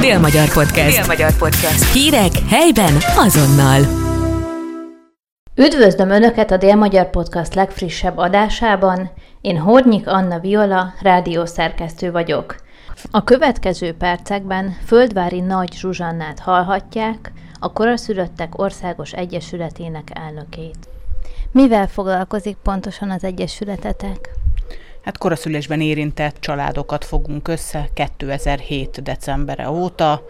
Dél-Magyar Podcast. Dél-Magyar Podcast. Hírek helyben azonnal. Üdvözlöm Önöket a Dél-Magyar Podcast legfrissebb adásában. Én Hornyik Anna Viola, rádiószerkesztő vagyok. A következő percekben Földvári Nagy Zsuzsannát hallhatják, a Koraszülöttek Országos Egyesületének elnökét. Mivel foglalkozik pontosan az Egyesületetek? Hát koraszülésben érintett családokat fogunk össze 2007. decembere óta.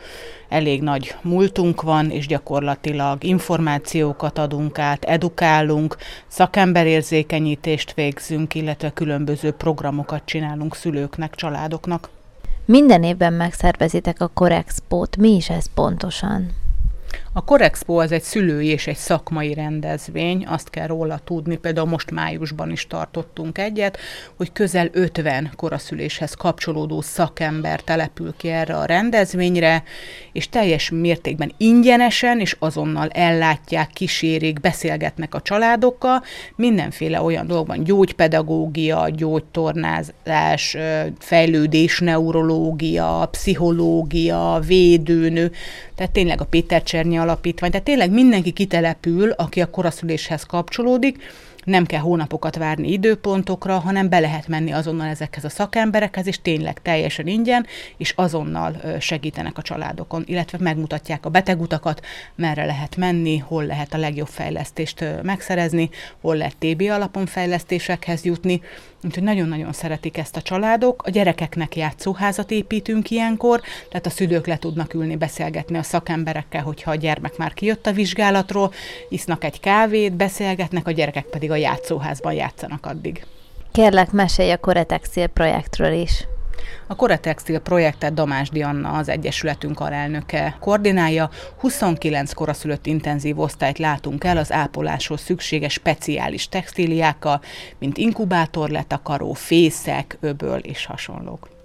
Elég nagy múltunk van, és gyakorlatilag információkat adunk át, edukálunk, szakemberérzékenyítést végzünk, illetve különböző programokat csinálunk szülőknek, családoknak. Minden évben megszervezitek a Corexpót. Mi is ez pontosan? A Corexpo az egy szülői és egy szakmai rendezvény, azt kell róla tudni, például most májusban is tartottunk egyet, hogy közel 50 koraszüléshez kapcsolódó szakember települ ki erre a rendezvényre, és teljes mértékben ingyenesen és azonnal ellátják, kísérik, beszélgetnek a családokkal, mindenféle olyan dolgban, gyógypedagógia, gyógytornázás, fejlődés, neurológia, pszichológia, védőnő, tehát tényleg a Péter Csernyi alapítvány, tehát tényleg mindenki kitelepül, aki a koraszüléshez kapcsolódik, nem kell hónapokat várni időpontokra, hanem be lehet menni azonnal ezekhez a szakemberekhez, és tényleg teljesen ingyen, és azonnal segítenek a családokon, illetve megmutatják a betegutakat, merre lehet menni, hol lehet a legjobb fejlesztést megszerezni, hol lehet TB alapon fejlesztésekhez jutni, Úgyhogy nagyon-nagyon szeretik ezt a családok. A gyerekeknek játszóházat építünk ilyenkor, tehát a szülők le tudnak ülni, beszélgetni a szakemberekkel, hogyha a gyermek már kijött a vizsgálatról, isznak egy kávét, beszélgetnek, a gyerekek pedig a játszóházban játszanak addig. Kérlek, mesélj a Koretexil projektről is. A Koretextil projektet Damás Dianna, az Egyesületünk alelnöke koordinálja. 29 koraszülött intenzív osztályt látunk el az ápoláshoz szükséges speciális textíliákkal, mint inkubátor, letakaró, fészek, öböl és hasonlók.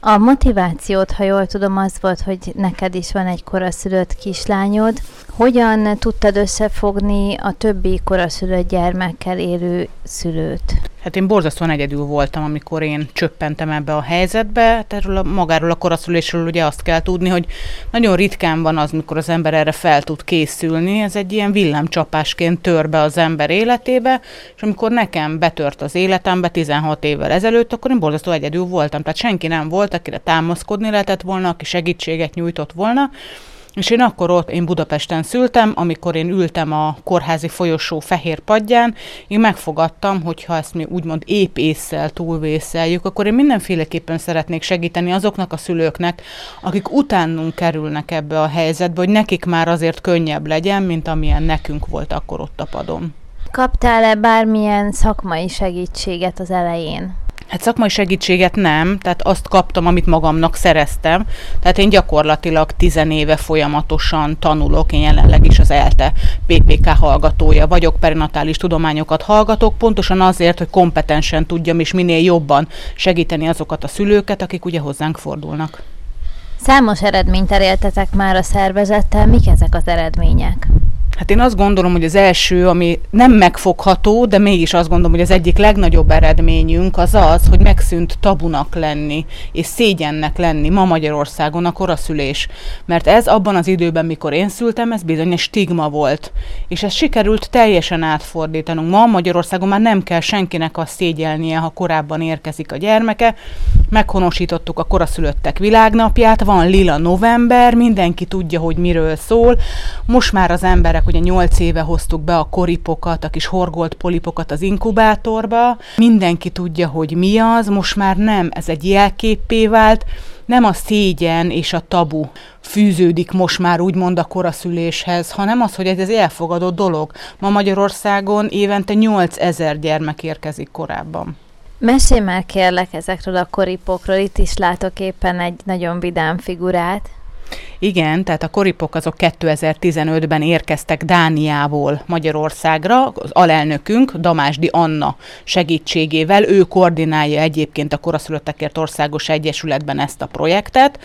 A motivációt, ha jól tudom, az volt, hogy neked is van egy koraszülött kislányod. Hogyan tudtad összefogni a többi koraszülött gyermekkel élő szülőt? Hát én borzasztóan egyedül voltam, amikor én csöppentem ebbe a helyzetbe. Hát erről a, magáról a koraszülésről ugye azt kell tudni, hogy nagyon ritkán van az, mikor az ember erre fel tud készülni. Ez egy ilyen villámcsapásként tör be az ember életébe, és amikor nekem betört az életembe 16 évvel ezelőtt, akkor én borzasztó egyedül voltam. Tehát senki nem volt, akire támaszkodni lehetett volna, aki segítséget nyújtott volna. És én akkor ott, én Budapesten szültem, amikor én ültem a kórházi folyosó fehér padján, én megfogadtam, hogy ha ezt mi úgymond épp észsel túlvészeljük, akkor én mindenféleképpen szeretnék segíteni azoknak a szülőknek, akik utánunk kerülnek ebbe a helyzetbe, hogy nekik már azért könnyebb legyen, mint amilyen nekünk volt akkor ott a padon. Kaptál-e bármilyen szakmai segítséget az elején? Hát szakmai segítséget nem, tehát azt kaptam, amit magamnak szereztem. Tehát én gyakorlatilag tizenéve folyamatosan tanulok, én jelenleg is az ELTE PPK hallgatója vagyok, perinatális tudományokat hallgatok, pontosan azért, hogy kompetensen tudjam és minél jobban segíteni azokat a szülőket, akik ugye hozzánk fordulnak. Számos eredményt elértetek már a szervezettel, mik ezek az eredmények? Hát én azt gondolom, hogy az első, ami nem megfogható, de mégis azt gondolom, hogy az egyik legnagyobb eredményünk az az, hogy megszűnt tabunak lenni, és szégyennek lenni ma Magyarországon a koraszülés. Mert ez abban az időben, mikor én szültem, ez bizony egy stigma volt. És ez sikerült teljesen átfordítanunk. Ma Magyarországon már nem kell senkinek azt szégyelnie, ha korábban érkezik a gyermeke. Meghonosítottuk a koraszülöttek világnapját, van lila november, mindenki tudja, hogy miről szól. Most már az emberek ugye 8 éve hoztuk be a koripokat, a kis horgolt polipokat az inkubátorba. Mindenki tudja, hogy mi az, most már nem, ez egy jelképpé vált, nem a szégyen és a tabu fűződik most már úgymond a koraszüléshez, hanem az, hogy ez egy elfogadott dolog. Ma Magyarországon évente 8000 gyermek érkezik korábban. Mesélj már kérlek ezekről a koripokról, itt is látok éppen egy nagyon vidám figurát. Igen, tehát a koripok azok 2015-ben érkeztek Dániából Magyarországra, az alelnökünk Damásdi Anna segítségével, ő koordinálja egyébként a Koraszülöttekért Országos Egyesületben ezt a projektet,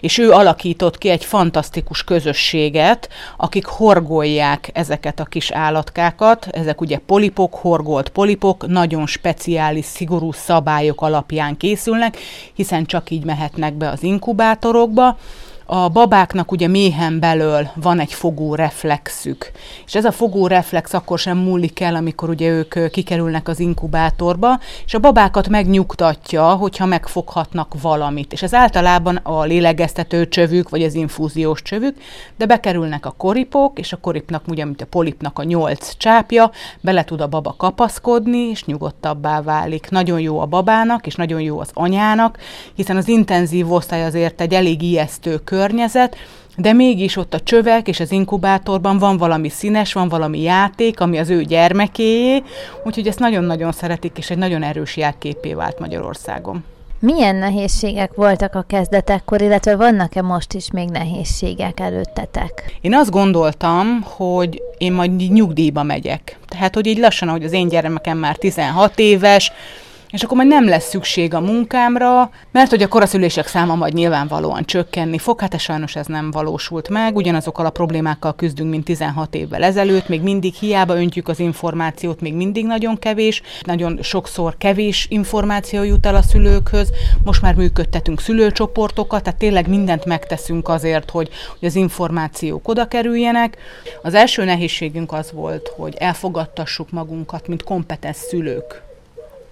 és ő alakított ki egy fantasztikus közösséget, akik horgolják ezeket a kis állatkákat, ezek ugye polipok, horgolt polipok, nagyon speciális, szigorú szabályok alapján készülnek, hiszen csak így mehetnek be az inkubátorokba, A babáknak ugye méhen belől van egy fogó reflexük, és ez a fogó reflex akkor sem múlik el, amikor ugye ők kikerülnek az inkubátorba, és a babákat megnyugtatja, hogyha megfoghatnak valamit. És ez általában a lélegeztető csövük, vagy az infúziós csövük, de bekerülnek a koripok, és a koripnak, ugye, mint a polipnak a nyolc csápja, bele tud a baba kapaszkodni, és nyugodtabbá válik. Nagyon jó a babának, és nagyon jó az anyának, hiszen az intenzív osztály azért egy elég ijesztő környezet, de mégis ott a csövek és az inkubátorban van valami színes, van valami játék, ami az ő gyermekéjé, úgyhogy ezt nagyon-nagyon szeretik, és egy nagyon erős jelképé vált Magyarországon. Milyen nehézségek voltak a kezdetekkor, illetve vannak-e most is még nehézségek előttetek? Én azt gondoltam, hogy én majd nyugdíjba megyek. Tehát, hogy így lassan, ahogy az én gyermekem már 16 éves, és akkor majd nem lesz szükség a munkámra, mert hogy a koraszülések száma majd nyilvánvalóan csökkenni fog, hát ez sajnos ez nem valósult meg, ugyanazokkal a problémákkal küzdünk, mint 16 évvel ezelőtt, még mindig hiába öntjük az információt, még mindig nagyon kevés, nagyon sokszor kevés információ jut el a szülőkhöz, most már működtetünk szülőcsoportokat, tehát tényleg mindent megteszünk azért, hogy, hogy az információk oda kerüljenek. Az első nehézségünk az volt, hogy elfogadtassuk magunkat, mint kompetens szülők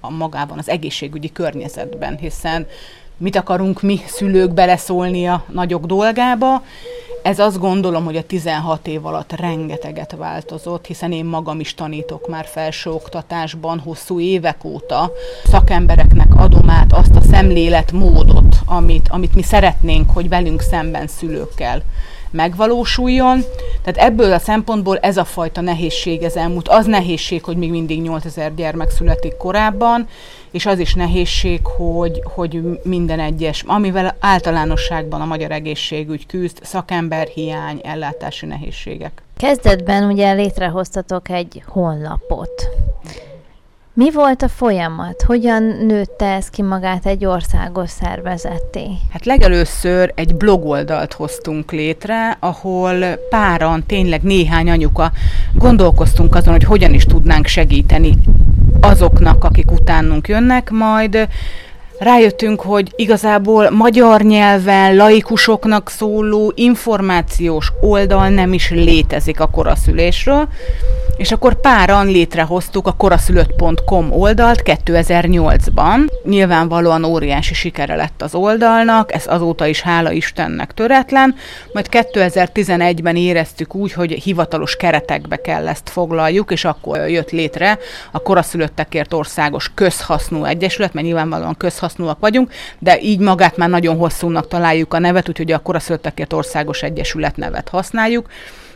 a magában az egészségügyi környezetben, hiszen mit akarunk mi szülők beleszólni a nagyok dolgába. Ez azt gondolom, hogy a 16 év alatt rengeteget változott, hiszen én magam is tanítok már felsőoktatásban hosszú évek óta. Szakembereknek adom át azt a szemléletmódot, amit, amit mi szeretnénk, hogy velünk szemben szülőkkel megvalósuljon. Tehát ebből a szempontból ez a fajta nehézség ez elmúlt. Az nehézség, hogy még mindig 8000 gyermek születik korábban, és az is nehézség, hogy, hogy minden egyes, amivel általánosságban a magyar egészségügy küzd, szakemberhiány, ellátási nehézségek. Kezdetben ugye létrehoztatok egy honlapot. Mi volt a folyamat? Hogyan nőtte ez ki magát egy országos szervezetté? Hát legelőször egy blogoldalt hoztunk létre, ahol páran, tényleg néhány anyuka gondolkoztunk azon, hogy hogyan is tudnánk segíteni azoknak, akik utánunk jönnek, majd rájöttünk, hogy igazából magyar nyelven laikusoknak szóló információs oldal nem is létezik a koraszülésről, és akkor páran létrehoztuk a koraszülött.com oldalt 2008-ban. Nyilvánvalóan óriási sikere lett az oldalnak, ez azóta is hála Istennek töretlen, majd 2011-ben éreztük úgy, hogy hivatalos keretekbe kell ezt foglaljuk, és akkor jött létre a koraszülöttekért országos közhasznú egyesület, mert nyilvánvalóan közhasznúak vagyunk, de így magát már nagyon hosszúnak találjuk a nevet, úgyhogy a koraszülöttekért országos egyesület nevet használjuk.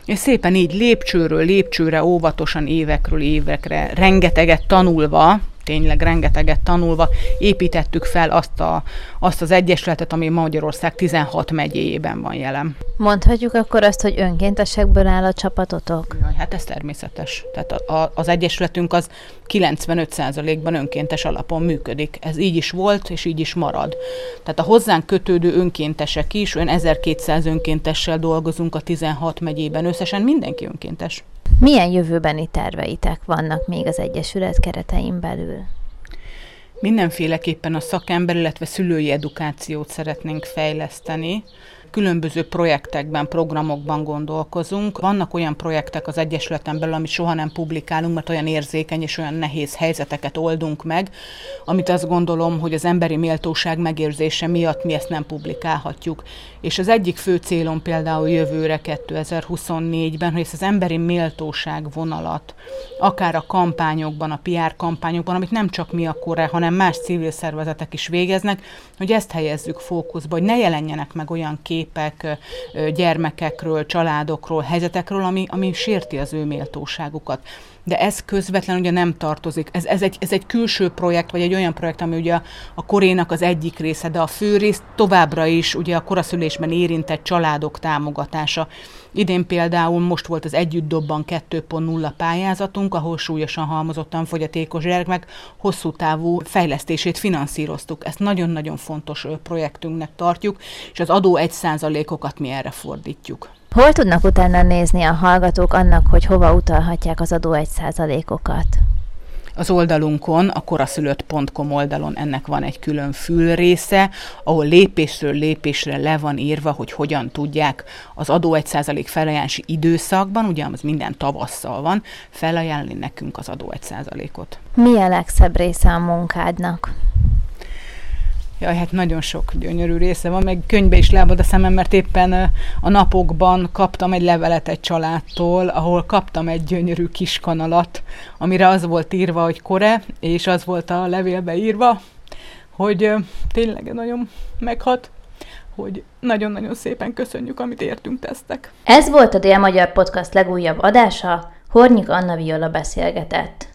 És szépen így lépcsőről lépcsőre, óvatosan évekről évekre, rengeteget tanulva, tényleg rengeteget tanulva építettük fel azt, a, azt az egyesületet, ami Magyarország 16 megyéjében van jelen. Mondhatjuk akkor azt, hogy önkéntesekből áll a csapatotok? Jaj, hát ez természetes. Tehát a, a, az egyesületünk az 95%-ban önkéntes alapon működik. Ez így is volt, és így is marad. Tehát a hozzánk kötődő önkéntesek is, olyan 1200 önkéntessel dolgozunk a 16 megyében, összesen mindenki önkéntes. Milyen jövőbeni terveitek vannak még az Egyesület keretein belül? Mindenféleképpen a szakember, illetve szülői edukációt szeretnénk fejleszteni különböző projektekben, programokban gondolkozunk. Vannak olyan projektek az Egyesületen belül, amit soha nem publikálunk, mert olyan érzékeny és olyan nehéz helyzeteket oldunk meg, amit azt gondolom, hogy az emberi méltóság megérzése miatt mi ezt nem publikálhatjuk. És az egyik fő célom például jövőre 2024-ben, hogy ezt az emberi méltóság vonalat, akár a kampányokban, a PR kampányokban, amit nem csak mi a kore, hanem más civil szervezetek is végeznek, hogy ezt helyezzük fókuszba, hogy ne jelenjenek meg olyan kép, képek gyermekekről, családokról, helyzetekről, ami, ami sérti az ő méltóságukat. De ez közvetlen ugye nem tartozik. Ez, ez, egy, ez egy külső projekt, vagy egy olyan projekt, ami ugye a, a korénak az egyik része, de a fő rész továbbra is ugye a koraszülésben érintett családok támogatása. Idén például most volt az Együtt Dobban 2.0 pályázatunk, ahol súlyosan halmozottan fogyatékos gyermek hosszú távú fejlesztését finanszíroztuk. Ezt nagyon-nagyon fontos projektünknek tartjuk, és az adó 1%-okat mi erre fordítjuk. Hol tudnak utána nézni a hallgatók annak, hogy hova utalhatják az adó 1%-okat? Az oldalunkon, a koraszülött.com oldalon ennek van egy külön fül része, ahol lépésről lépésre le van írva, hogy hogyan tudják az adó 1% felajánlási időszakban, ugye az minden tavasszal van, felajánlani nekünk az adó 1%-ot. Mi a legszebb része a munkádnak? Jaj, hát nagyon sok gyönyörű része van, meg könyvbe is lábad a szemem, mert éppen a napokban kaptam egy levelet egy családtól, ahol kaptam egy gyönyörű kis kanalat, amire az volt írva, hogy kore, és az volt a levélbe írva, hogy tényleg nagyon meghat, hogy nagyon-nagyon szépen köszönjük, amit értünk tesztek. Ez volt a Dél-Magyar Podcast legújabb adása, Hornyik Anna Viola beszélgetett.